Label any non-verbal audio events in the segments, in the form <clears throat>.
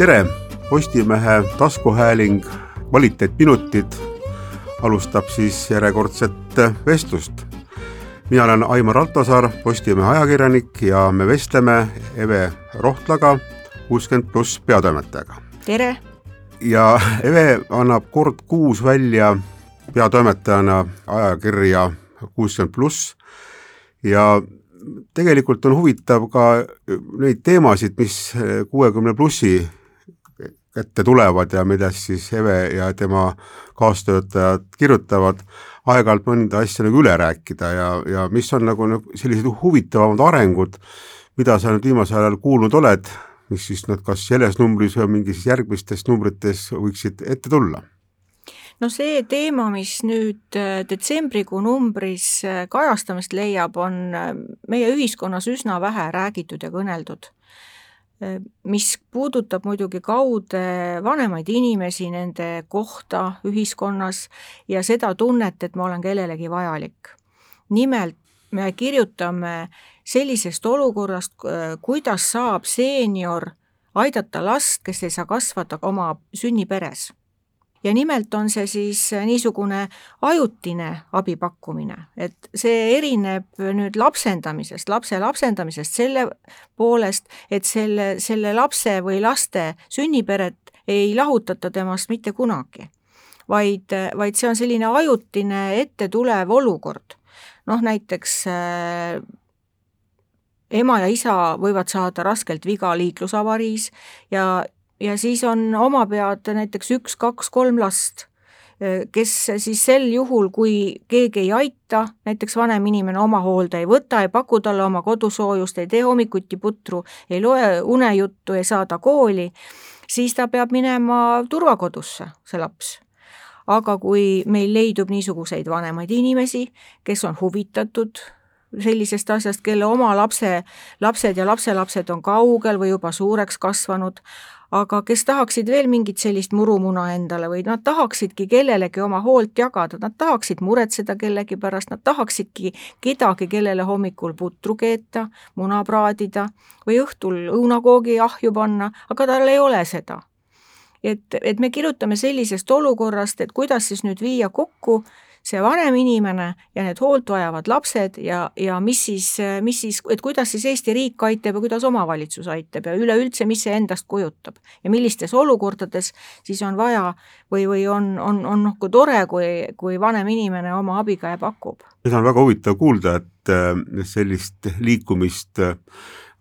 tere, Postimehe taskuhääling Kvaliteetminutid alustab siis järjekordset vestlust. mina olen Aimar Altosaar, Postimehe ajakirjanik ja me vestleme Eve Rohtlaga, kuuskümmend pluss peatoimetajaga. tere! ja Eve annab kord kuus välja peatoimetajana ajakirja kuuskümmend pluss ja tegelikult on huvitav ka neid teemasid, mis kuuekümne plussi kätte tulevad ja millest siis Eve ja tema kaastöötajad kirjutavad, aeg-ajalt mõnda asja nagu üle rääkida ja, ja mis on nagu, nagu sellised huvitavamad arengud, mida sa nüüd viimasel ajal kuulnud oled, mis siis nad kas selles numbris või mingis järgmistes numbrites võiksid ette tulla no see teema, mis nüüd äh, detsembrikuu numbris äh, kajastamist leiab, on äh, meie ühiskonnas üsna vähe räägitud ja kõneldud. Mis puudutab muidugi kaude vanemaid inimesi, nende kohta ühiskonnas ja seda tunnet, et ma olen kellelegi vajalik. nimelt me kirjutame sellisest olukorrast, kuidas saab seenior aidata last, kes ei saa kasvada oma sünniperes ja nimelt on see siis niisugune ajutine abi pakkumine, et see erineb nüüd lapsendamisest, lapse lapsendamisest selle poolest, et selle, selle lapse või laste sünniperet ei lahutata temast mitte kunagi. vaid, vaid see on selline ajutine ette tulev olukord. noh, näiteks äh, ema ja isa võivad saada raskelt viga liiklusavariis ja, ja siis on oma pead näiteks üks, kaks, kolm last, kes siis sel juhul, kui keegi ei aita, näiteks vanem inimene oma hoolde ei võta, ei paku talle oma kodusoojust, ei tee hommikuti putru, ei loe unejuttu, ei saada kooli, siis ta peab minema turvakodusse, see laps. Aga kui meil leidub niisuguseid vanemaid inimesi, kes on huvitatud sellisest asjast, kelle oma lapse, lapsed ja lapselapsed on kaugel või juba suureks kasvanud, aga kes tahaksid veel mingit sellist murumuna endale või nad tahaksidki kellelegi oma hoolt jagada, nad tahaksid muretseda kellegi pärast, nad tahaksidki kedagi, kellele hommikul putru keeta, muna praadida või õhtul õunakoogi ahju panna, aga tal ei ole seda. et, et me kirjutame sellisest olukorrast, et kuidas siis nüüd viia kokku see vanem inimene ja need hoolt vajavad lapsed ja, ja mis siis, mis siis, et kuidas siis Eesti riik aitab ja kuidas omavalitsus aitab ja üleüldse, mis see endast kujutab. ja millistes olukordades siis on vaja või, või on, on, on noh, kui tore, kui, kui vanem inimene oma abikäe pakub. Seda on väga huvitav kuulda, et äh, sellist liikumist äh,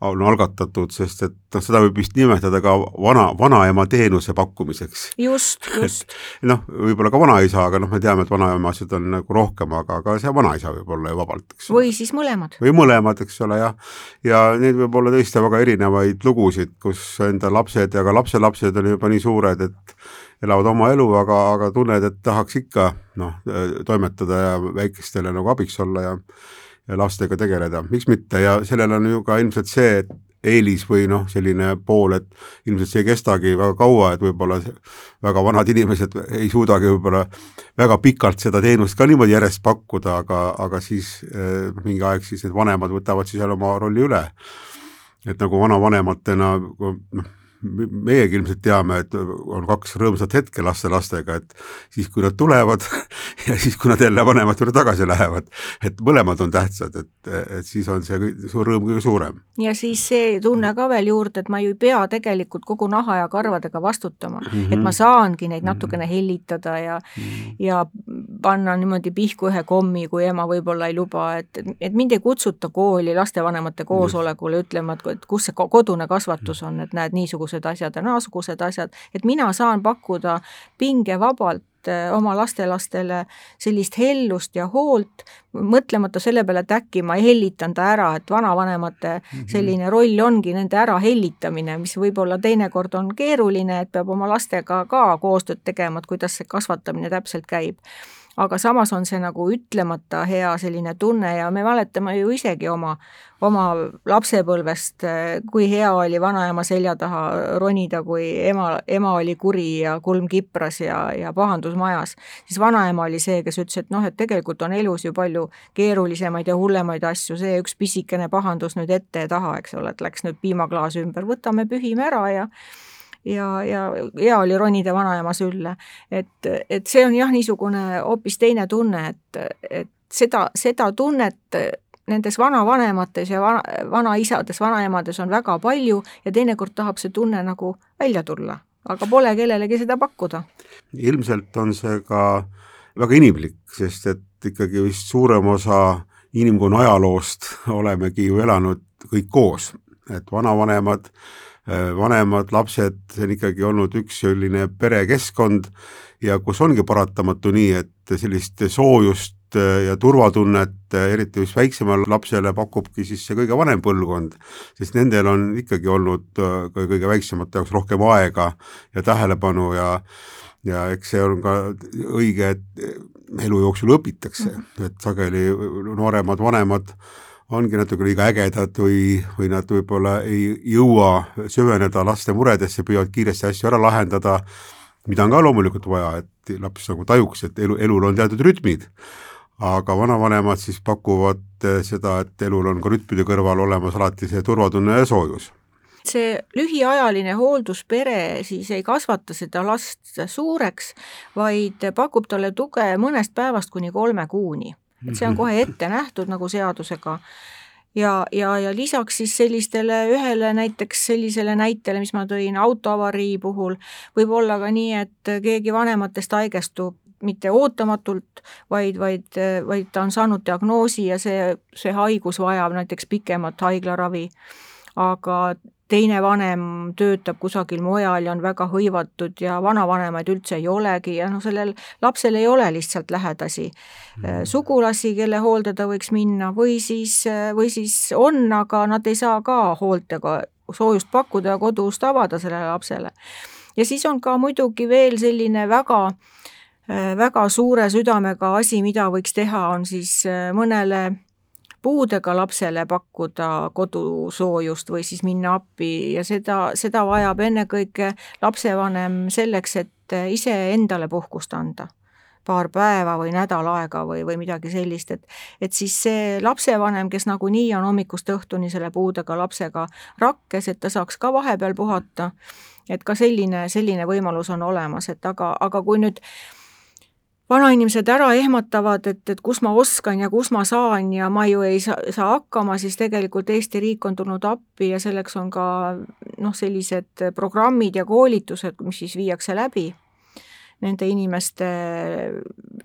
on algatatud, sest et noh, seda võib vist nimetada ka vana, vanaema teenuse pakkumiseks. just, just. noh, võib-olla ka vanaisa, aga noh, me teame, et vanaemasid on nagu rohkem, aga, aga see vanaisa võib olla ju vabalt, eks. või siis mõlemad. või mõlemad, eks ole, jah. ja neid võib olla tõesti väga erinevaid lugusid, kus enda lapsed ja ka lapselapsed on juba nii suured, et elavad oma elu, aga, aga tunned, et tahaks ikka noh, toimetada ja väikestele nagu abiks olla ja lastega tegeleda, miks mitte ja sellel on ju ka ilmselt see eelis või noh, selline pool, et ilmselt see ei kestagi väga kaua, et võib-olla väga vanad inimesed ei suudagi võib-olla väga pikalt seda teenust ka niimoodi järjest pakkuda, aga, aga siis eh, mingi aeg siis need vanemad võtavad siis jälle oma rolli üle. et nagu vanavanematena noh, meiegi ilmselt teame, et on kaks rõõmsat hetke laste-lastega, et siis, kui nad tulevad <laughs> ja siis, kui nad jälle vanemate juurde tagasi lähevad, et mõlemad on tähtsad, et, et siis on see suur rõõm kõige suurem. ja siis see tunne ka veel juurde, et ma ju ei pea tegelikult kogu naha ja karvadega vastutama mm, -hmm. et ma saangi neid natukene mhm. hellitada ja mm -hmm. ja panna niimoodi pihku ühe kommi, kui ema võib-olla ei luba, et, et mind ei kutsuta kooli lastevanemate koosolekule ütlema, et kus see kodune kasvatus on, et näed, niisugused asjad ja naasugused asjad, et mina saan pakkuda pingevabalt äh, oma lastelastele sellist hellust ja hoolt, mõtlemata selle peale, et äkki ma hellitan ta ära, et vanavanemate mhm. selline roll ongi nende ärahellitamine, mis võib-olla teinekord on keeruline, et peab oma lastega ka koostööd tegema, et kuidas see kasvatamine täpselt käib aga samas on see nagu ütlemata hea selline tunne ja me mäletame ju isegi oma, oma lapsepõlvest, kui hea oli vanaema selja taha ronida, kui ema, ema oli kuri ja kulm kipras ja, ja pahandus majas, siis vanaema oli see, kes ütles, et noh, et tegelikult on elus ju palju keerulisemaid ja hullemaid asju, see üks pisikene pahandus nüüd ette ja taha, eks ole, et läks nüüd piimaklaas ümber, võtame, pühime ära ja ja, ja hea oli ronida vanaema sülle. et, et see on jah, niisugune hoopis teine tunne, et, et seda, seda tunnet nendes vanavanemates ja vana, vanaisades, vanaemades on väga palju ja teinekord tahab see tunne nagu välja tulla, aga pole kellelegi seda pakkuda. ilmselt on see ka väga inimlik, sest et ikkagi vist suurem osa inimkonna ajaloost olemegi ju elanud kõik koos, et vanavanemad, vanemad, lapsed, see on ikkagi olnud üks selline perekeskkond ja kus ongi paratamatu nii, et sellist soojust ja turvatunnet, eriti just väiksemale lapsele pakubki siis see kõige vanem põlvkond, sest nendel on ikkagi olnud ka kõige väiksemate jaoks rohkem aega ja tähelepanu ja ja eks see on ka õige, et elu jooksul õpitakse, et sageli nooremad vanemad ongi natuke liiga ägedad või, või nad võib-olla ei jõua süveneda laste muredesse, püüavad kiiresti asju ära lahendada, mida on ka loomulikult vaja, et laps nagu tajuks, et elu, elul on teatud rütmid aga vanavanemad siis pakuvad seda, et elul on ka rütmide kõrval olemas alati see turvatunne ja soojus see lühiajaline hoolduspere siis ei kasvata seda last suureks, vaid pakub talle tuge mõnest päevast kuni kolme kuuni. Et see on kohe ette nähtud nagu seadusega ja, ja, ja lisaks siis sellistele ühele näiteks sellisele näitele, mis ma tõin autoavarii puhul, võib olla ka nii, et keegi vanematest haigestub mitte ootamatult, vaid, vaid, vaid ta on saanud diagnoosi ja see, see haigus vajab näiteks pikemat haiglaravi. aga teine vanem töötab kusagil mujal ja on väga hõivatud ja vanavanemaid üldse ei olegi ja noh, sellel lapsel ei ole lihtsalt lähedasi mm. sugulasi, kelle hoolde ta võiks minna või siis, või siis on, aga nad ei saa ka hoolt ega soojust pakkuda ja kodust avada sellele lapsele. ja siis on ka muidugi veel selline väga väga suure südamega asi, mida võiks teha, on siis mõnele puudega lapsele pakkuda kodusoojust või siis minna appi ja seda, seda vajab ennekõike lapsevanem selleks, et iseendale puhkust anda. Paar päeva või nädal aega või, või midagi sellist, et et siis see lapsevanem, kes nagunii on hommikust õhtuni selle puudega lapsega rakkes, et ta saaks ka vahepeal puhata, et ka selline, selline võimalus on olemas, et aga, aga kui nüüd äh, vanainimesed ära ehmatavad, et, et kus ma oskan ja kus ma saan ja ma ju ei saa, saa hakkama, siis tegelikult Eesti riik on tulnud appi ja selleks on ka noh, sellised programmid ja koolitused, mis siis viiakse läbi nende inimeste,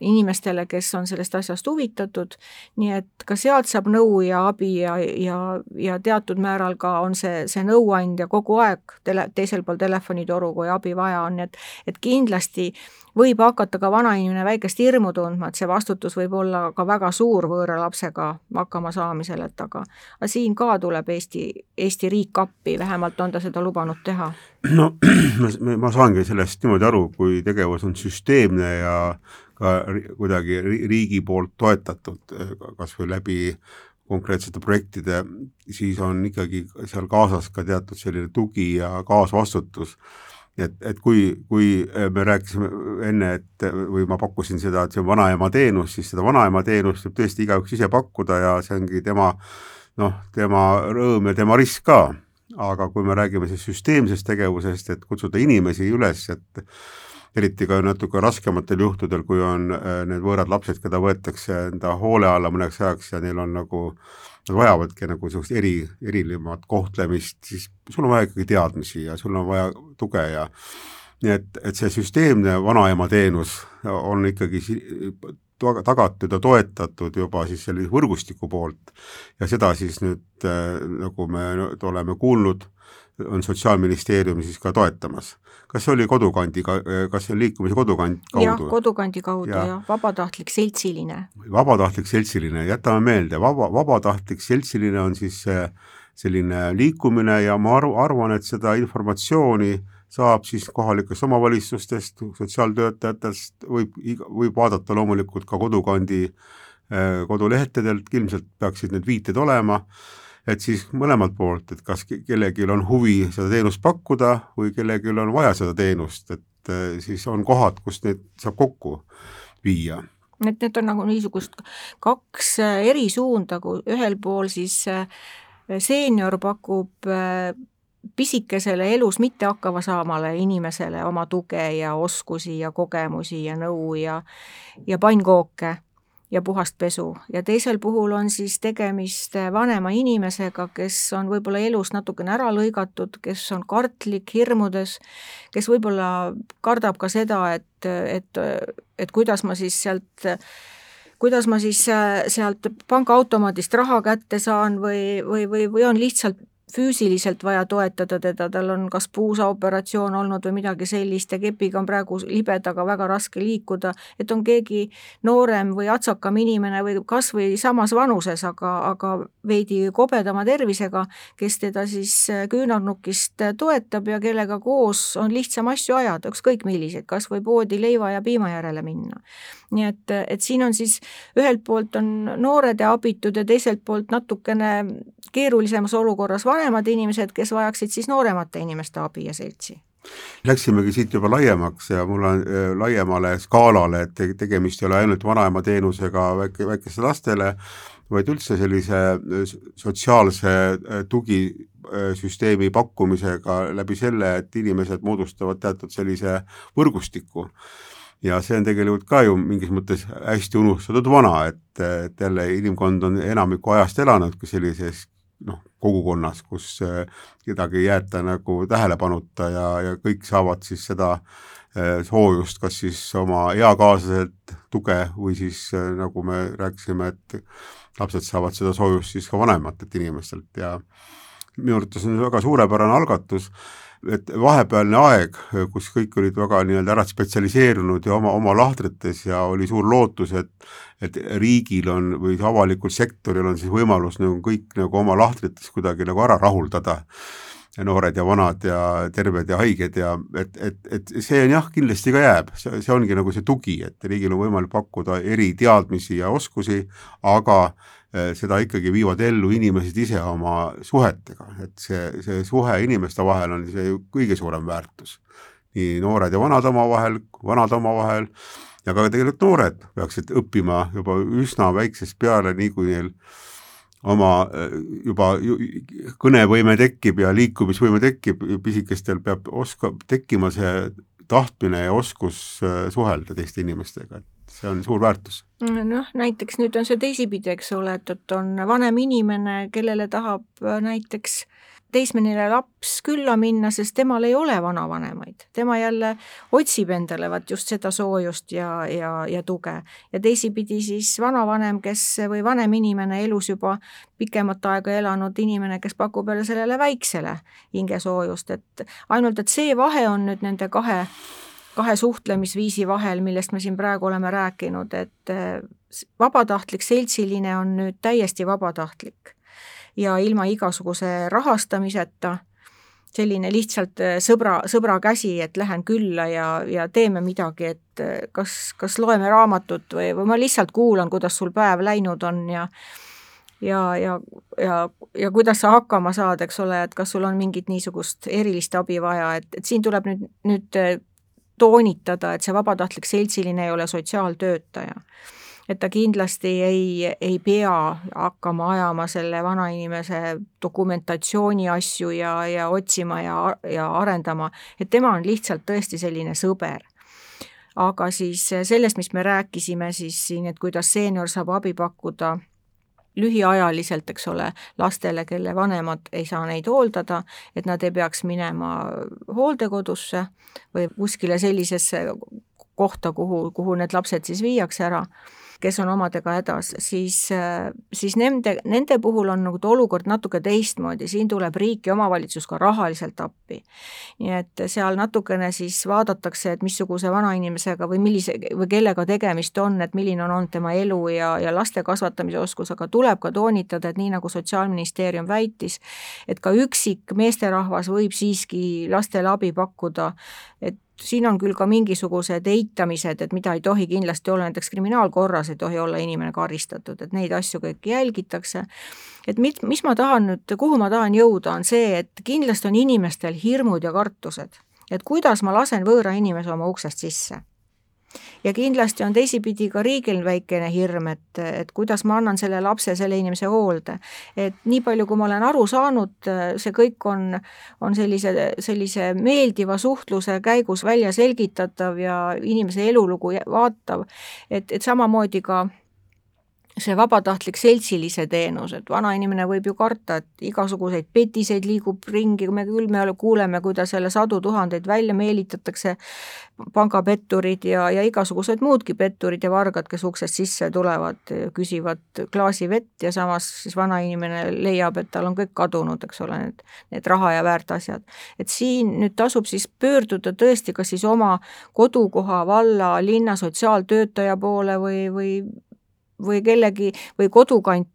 inimestele, kes on sellest asjast huvitatud, nii et ka sealt saab nõu ja abi ja, ja, ja teatud määral ka on see, see nõuandja kogu aeg tele, teisel pool telefonitoru, kui abi vaja on, et et kindlasti võib hakata ka vanainimene väikest hirmu tundma, et see vastutus võib olla ka väga suur võõra lapsega hakkama saamisel, et aga aga siin ka tuleb Eesti, Eesti riik appi, vähemalt on ta seda lubanud teha. no <clears throat> ma, ma saangi sellest niimoodi aru, kui tegevus on süsteemne ja ka kuidagi riigi poolt toetatud, kas või läbi konkreetsete projektide, siis on ikkagi seal kaasas ka teatud selline tugi ja kaasvastutus et, et kui, kui äh, me rääkisime enne, et või ma pakkusin seda, et see on vanaema teenus, siis seda vanaema teenust võib tõesti igaüks ise pakkuda ja see ongi tema noh, tema rõõm ja tema risk ka. aga kui me räägime siis süsteemsest tegevusest, et kutsuda inimesi üles, et eriti ka natuke raskematel juhtudel, kui on äh, need võõrad lapsed, keda võetakse enda hoole alla mõneks ajaks ja neil on nagu nad vajavadki nagu niisugust eri, erilisemat kohtlemist, siis sul on vaja ikkagi teadmisi ja sul on vaja tuge ja nii et, et see süsteemne vanaema teenus on ikkagi tagatud ja toetatud juba siis sellise võrgustiku poolt. Ja seda siis nüüd, äh, nagu me oleme kuulnud, on Sotsiaalministeerium siis ka toetamas. kas see oli kodukandiga, kas see on liikumise kodukand kaudu? jah, kodukandi kaudu ja. jah, vabatahtlik seltsiline. vabatahtlik seltsiline, jätame meelde, vaba, vabatahtlik seltsiline on siis selline liikumine ja ma arv-, arvan, et seda informatsiooni saab siis kohalikest omavalitsustest, sotsiaaltöötajatest, võib, võib vaadata loomulikult ka kodukandi eh, kodulehtedelt, ilmselt peaksid need viited olema et siis mõlemalt poolt, et kas kellelgi on huvi seda teenust pakkuda või kellelgi on vaja seda teenust, et eh, siis on kohad, kus neid saab kokku viia. et need on nagu niisugust kaks eh, eri suunda, kui ühel pool siis eh, seenior pakub pisikesele elus mitte hakkama saamale inimesele oma tuge ja oskusi ja kogemusi ja nõu ja ja pannkooke ja puhast pesu. Ja teisel puhul on siis tegemist vanema inimesega, kes on võib-olla elus natukene ära lõigatud, kes on kartlik, hirmudes, kes võib-olla kardab ka seda, et, et, et kuidas ma siis sealt kuidas ma siis sealt pangaautomaadist raha kätte saan või, või, või, või on lihtsalt füüsiliselt vaja toetada teda, tal on kas puusaoperatsioon olnud või midagi sellist ja kepiga on praegu libedaga väga raske liikuda, et on keegi noorem või atsakam inimene või kas või samas vanuses, aga, aga veidi kobedama tervisega, kes teda siis küünarnukist toetab ja kellega koos on lihtsam asju ajada, ükskõik milliseid, kas või poodi leiva ja piima järele minna. nii et, et siin on siis ühelt poolt on noored ja abitud ja teiselt poolt natukene keerulisemas olukorras vanemad inimesed, kes vajaksid siis nooremate inimeste abi ja seltsi. Läksimegi siit juba laiemaks ja mul on äh, laiemale skaalale, et tegemist ei ole ainult vanaema teenusega väike, väikestele lastele, vaid üldse sellise äh, sotsiaalse äh, tugisüsteemi pakkumisega läbi selle, et inimesed moodustavad teatud sellise võrgustiku ja see on tegelikult ka ju mingis mõttes hästi unustatud vana, et, et jälle inimkond on enamiku ajast elanudki sellises noh, kogukonnas, kus äh, kedagi ei jäeta nagu tähelepanuta ja, ja kõik saavad siis seda äh, soojust kas siis oma eakaaslaselt tuge või siis äh, nagu me rääkisime, et lapsed saavad seda soojust siis ka vanematelt inimestelt. Ja minu arvates on väga suurepärane algatus et vahepealne aeg, kus kõik olid väga nii-öelda ära spetsialiseerunud ja oma, oma lahtrites ja oli suur lootus, et et riigil on või avalikul sektoril on siis võimalus nagu kõik nagu oma lahtrites kuidagi nagu ära rahuldada, noored ja vanad ja terved ja haiged ja et, et, et see on jah, kindlasti ka jääb, see, see ongi nagu see tugi, et riigil on võimalik pakkuda eri teadmisi ja oskusi, aga seda ikkagi viivad ellu inimesed ise oma suhetega, et see, see suhe inimeste vahel on see kõige suurem väärtus. nii noored ja vanad omavahel, vanad omavahel ja ka tegelikult noored peaksid õppima juba üsna väiksest peale, nii kui neil oma eh, juba kõnevõime tekib ja liikumisvõime tekib, pisikestel peab oska-, tekkima see tahtmine ja oskus eh, suhelda teiste inimestega, et see on suur väärtus. noh, näiteks nüüd on see teisipidi, eks ole, et, et on vanem inimene, kellele tahab äh, näiteks teismeline laps külla minna, sest temal ei ole vanavanemaid. tema jälle otsib endale vaat just seda soojust ja, ja, ja tuge. ja teisipidi siis vanavanem, kes või vanem inimene elus juba pikemat aega elanud inimene, kes pakub jälle sellele väiksele hingesoojust, et ainult, et see vahe on nüüd nende kahe kahe suhtlemisviisi vahel, millest me siin praegu oleme rääkinud, et äh, vabatahtlik seltsiline on nüüd täiesti vabatahtlik. Ja ilma igasuguse rahastamiseta, selline lihtsalt äh, sõbra, sõbra käsi, et lähen külla ja, ja teeme midagi, et äh, kas, kas loeme raamatut või, või ma lihtsalt kuulan, kuidas sul päev läinud on ja ja, ja, ja, ja kuidas sa hakkama saad, eks ole, et kas sul on mingit niisugust erilist abi vaja, et, et siin tuleb nüüd, nüüd toonitada, et see vabatahtlik seltsiline ei ole sotsiaaltöötaja. et ta kindlasti ei, ei pea hakkama ajama selle vanainimese dokumentatsiooni asju ja, ja otsima ja, ja arendama, et tema on lihtsalt tõesti selline sõber aga siis sellest, mis me rääkisime siis siin, et kuidas seenior saab abi pakkuda lühiajaliselt, eks ole, lastele, kelle vanemad ei saa neid hooldada, et nad ei peaks minema hooldekodusse või kuskile sellisesse kohta, kuhu, kuhu need lapsed siis viiakse ära kes on omadega hädas, siis, siis nende, nende puhul on nagu olukord natuke teistmoodi, siin tuleb riik ja omavalitsus ka rahaliselt appi. nii et seal natukene siis vaadatakse, et missuguse vanainimesega või millise või kellega tegemist on, et milline on olnud tema elu ja, ja laste kasvatamise oskus, aga tuleb ka toonitada, et nii nagu Sotsiaalministeerium väitis, et ka üksik meesterahvas võib siiski lastele abi pakkuda, et siin on küll ka mingisugused eitamised, et mida ei tohi kindlasti olla, näiteks kriminaalkorras ei tohi olla inimene karistatud, et neid asju kõiki jälgitakse. et mit-, mis ma tahan nüüd, kuhu ma tahan jõuda, on see, et kindlasti on inimestel hirmud ja kartused, et kuidas ma lasen võõra inimese oma uksest sisse ja kindlasti on teisipidi ka riigil väikene hirm, et, et kuidas ma annan selle lapse selle inimese hoolde. et nii palju, kui ma olen aru saanud, see kõik on, on sellise, sellise meeldiva suhtluse käigus välja selgitatav ja inimese elulugu vaatav, et, et samamoodi ka see vabatahtlik seltsilise teenus, et vanainimene võib ju karta, et igasuguseid petiseid liigub ringi, me küll me kuuleme, kuidas jälle sadu tuhandeid välja meelitatakse, pangapetturid ja, ja igasugused muudki petturid ja vargad, kes uksest sisse tulevad, küsivad klaasi vett ja samas siis vanainimene leiab, et tal on kõik kadunud, eks ole, need, need raha ja väärt asjad. et siin nüüd tasub siis pöörduda tõesti kas siis oma kodukoha, valla, linna sotsiaaltöötaja poole või, või või kellegi või kodukant,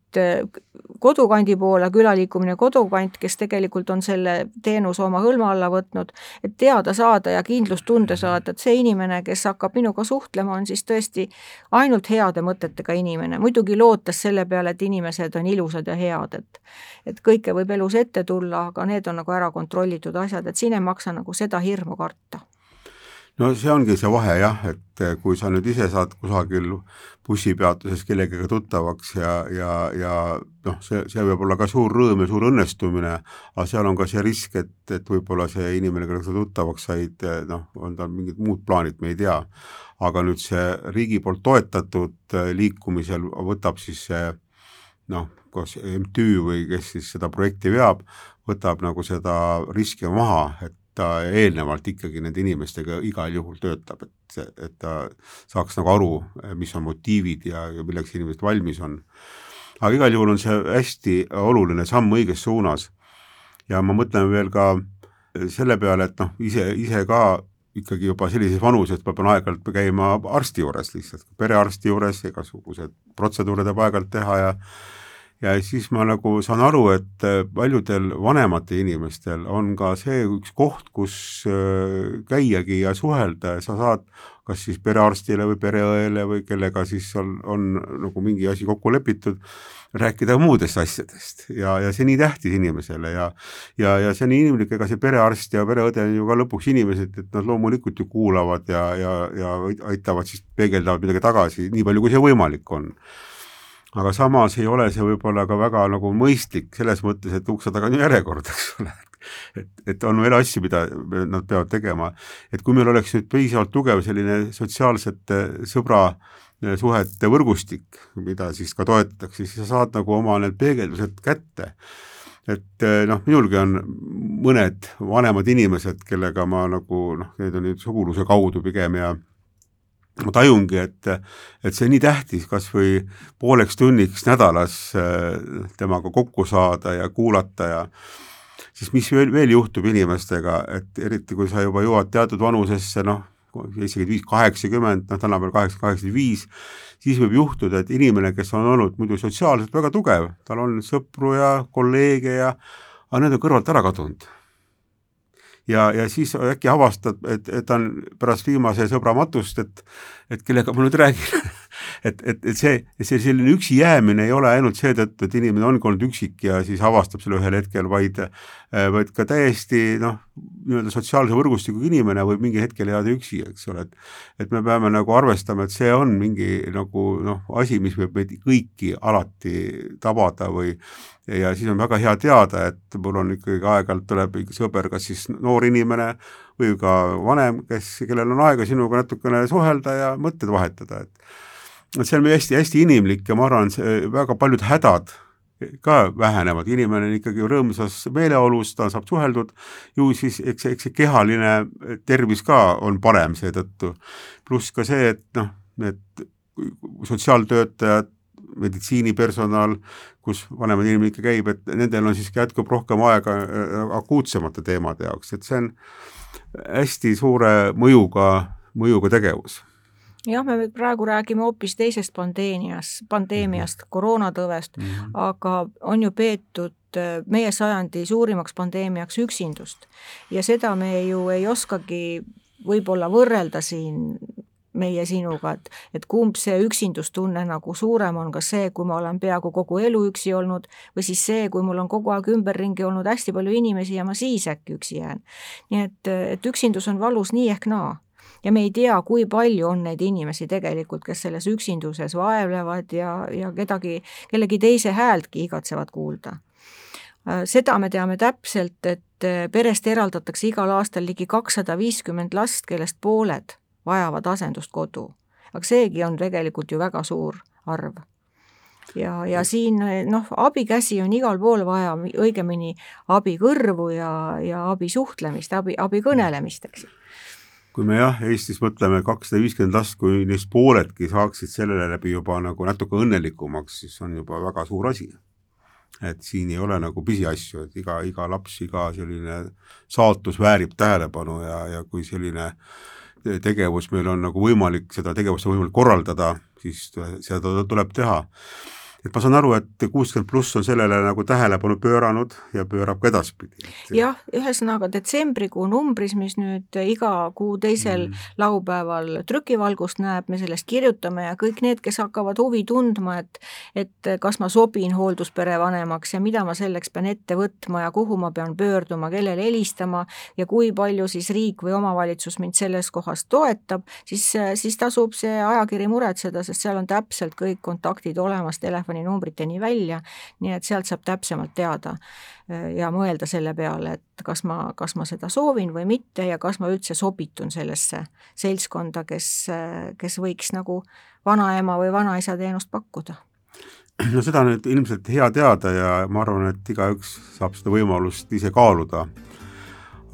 kodukandi poole, külaliikumine kodukant, kes tegelikult on selle teenuse oma hõlma alla võtnud, et teada saada ja kindlustunde saada, et see inimene, kes hakkab minuga suhtlema, on siis tõesti ainult heade mõtetega inimene, muidugi lootes selle peale, et inimesed on ilusad ja head, et et kõike võib elus ette tulla, aga need on nagu ära kontrollitud asjad, et siin ei maksa nagu seda hirmu karta no see ongi see vahe jah, et eh, kui sa nüüd ise saad kusagil bussipeatuses kellegagi tuttavaks ja, ja, ja noh, see, see võib olla ka suur rõõm ja suur õnnestumine, aga seal on ka see risk, et, et võib-olla see inimene, kellega sa tuttavaks said, eh, noh, on tal mingid muud plaanid, me ei tea. aga nüüd see riigi poolt toetatud eh, liikumisel võtab siis see noh, kas MTÜ või kes siis seda projekti veab, võtab nagu seda riski maha, et ta eelnevalt ikkagi nende inimestega igal juhul töötab, et et ta saaks nagu aru, mis on motiivid ja, ja milleks inimesed valmis on. aga igal juhul on see hästi oluline samm õiges suunas. ja ma mõtlen veel ka selle peale, et noh, ise, ise ka ikkagi juba sellises vanuses, ma pean aeg-ajalt käima arsti juures lihtsalt, perearsti juures, igasugused protseduure tuleb aeg-ajalt teha ja ja siis ma nagu saan aru, et äh, paljudel vanematel inimestel on ka see üks koht, kus äh, käiagi ja suhelda ja sa saad kas siis perearstile või pereõele või kellega siis on, on nagu mingi asi kokku lepitud, rääkida muudest asjadest. Ja, ja see nii tähtis inimesele ja ja, ja see on inimlik, ega see perearst ja pereõde on ju ka lõpuks inimesed, et nad loomulikult ju kuulavad ja, ja, ja aitavad siis, peegeldavad midagi tagasi, nii palju, kui see võimalik on aga samas ei ole see võib-olla ka väga nagu mõistlik selles mõttes, et ukse taga on järjekord, eks ole. et, et on veel asju, mida nad peavad tegema. et kui meil oleks nüüd piisavalt tugev selline sotsiaalsete sõbra eh, suhete võrgustik, mida siis ka toetatakse, siis sa saad nagu oma need peegeldused kätte et eh, noh, minulgi on mõned vanemad inimesed, kellega ma nagu noh, need on nüüd suguluse kaudu pigem ja ma tajungi, et, et see nii tähtis kas või pooleks tunniks nädalas äh, temaga kokku saada ja kuulata ja siis mis veel, veel juhtub inimestega, et eriti kui sa juba jõuad teatud vanusesse, noh, seitsekümmend viis, kaheksakümmend, noh tänapäeval kaheksa, kaheksakümmend viis, siis võib juhtuda, et inimene, kes on olnud muidu sotsiaalselt väga tugev, tal on sõpru ja kolleege ja aga need on kõrvalt ära kadunud ja, ja siis äkki avastad, et, et ta on pärast viimase sõbra matust, et et kellega ma nüüd räägin <laughs> et, et, et see, see selline üksi jäämine ei ole ainult seetõttu, et inimene ongi olnud üksik ja siis avastab selle ühel hetkel, vaid vaid ka täiesti noh, nii-öelda sotsiaalse võrgustikuga inimene võib mingil hetkel jääda üksi, eks ole, et et me peame nagu arvestama, et see on mingi nagu noh, asi, mis võib meid kõiki alati tabada või ja siis on väga hea teada, et mul on ikkagi aeg-ajalt tuleb sõber, kas siis noor inimene või ka vanem, kes, kellel on aega sinuga natukene suhelda ja mõtteid vahetada, et et see on hästi-hästi inimlik ja ma arvan, see väga paljud hädad ka vähenevad, inimene on ikkagi rõõmsas meeleolus, ta saab suheldud, ju siis eks, eks see kehaline tervis ka on parem seetõttu. pluss ka see, et noh, need sotsiaaltöötajad, meditsiinipersonal, kus vanemad inimene ikka käib, et nendel on siiski jätkub rohkem aega äh, akuutsemate teemade jaoks, et see on hästi suure mõjuga, mõjuga tegevus jah, me praegu räägime hoopis teisest pandeemiast, pandeemiast, mhm. koroonatõvest mm, -hmm. aga on ju peetud äh, meie sajandi suurimaks pandeemiaks üksindust ja seda me ju ei oskagi võib-olla võrrelda siin meie sinuga, et, et kumb see üksindustunne nagu suurem on, kas see, kui ma olen peaaegu kogu elu üksi olnud või siis see, kui mul on kogu aeg ümberringi olnud hästi palju inimesi ja ma siis äkki üksi jään. nii et, et üksindus on valus nii ehk naa ja me ei tea, kui palju on neid inimesi tegelikult, kes selles üksinduses vaevlevad ja, ja kedagi, kellegi teise häältki igatsevad kuulda. Äh, seda me teame täpselt, et äh, perest eraldatakse igal aastal ligi kakssada viiskümmend last, kellest pooled vajavad asendust kodu. aga seegi on tegelikult ju väga suur arv ja, ja siin noh, abikäsi on igal pool vaja, õigemini abikõrvu ja, ja abisuhtlemist, abi, abikõnelemist, eks ju kui me jah, Eestis mõtleme kakssada viiskümmend last, kui neist pooledki saaksid sellele läbi juba nagu natuke õnnelikumaks, siis on juba väga suur asi. et siin ei ole nagu pisiasju, et iga, iga laps, iga selline saatus väärib tähelepanu ja, ja kui selline tegevus meil on nagu võimalik, seda tegevust on võimalik korraldada, siis seda tuleb teha et ma saan aru, et kuuskümmend pluss on sellele nagu tähelepanu pööranud ja pöörab ka edaspidi. jah, ühesõnaga detsembrikuu numbris, mis nüüd iga kuu teisel mm. laupäeval trükivalgust näeb, me sellest kirjutame ja kõik need, kes hakkavad huvi tundma, et et kas ma sobin hoolduspere vanemaks ja mida ma selleks pean ette võtma ja kuhu ma pean pöörduma, kellele helistama ja kui palju siis riik või omavalitsus mind selles kohas toetab, siis, siis tasub see ajakiri muretseda, sest seal on täpselt kõik kontaktid olemas telefoni telefoninumbriteni välja, nii et sealt saab täpsemalt teada äh, ja mõelda selle peale, et kas ma, kas ma seda soovin või mitte ja kas ma üldse sobitun sellesse seltskonda, kes, äh, kes võiks nagu vanaema või vanaisa teenust pakkuda no seda on nüüd ilmselt hea teada ja ma arvan, et igaüks saab seda võimalust ise kaaluda.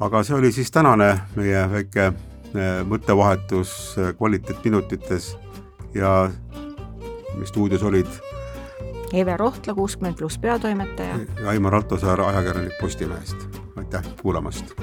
aga see oli siis tänane meie väike äh, mõttevahetus kvaliteetminutites ja stuudios olid Eve Rohtla, kuuskümmend pluss peatoimetaja. ja Aimar Altosaar, ajakirjanik Postimehest. aitäh kuulamast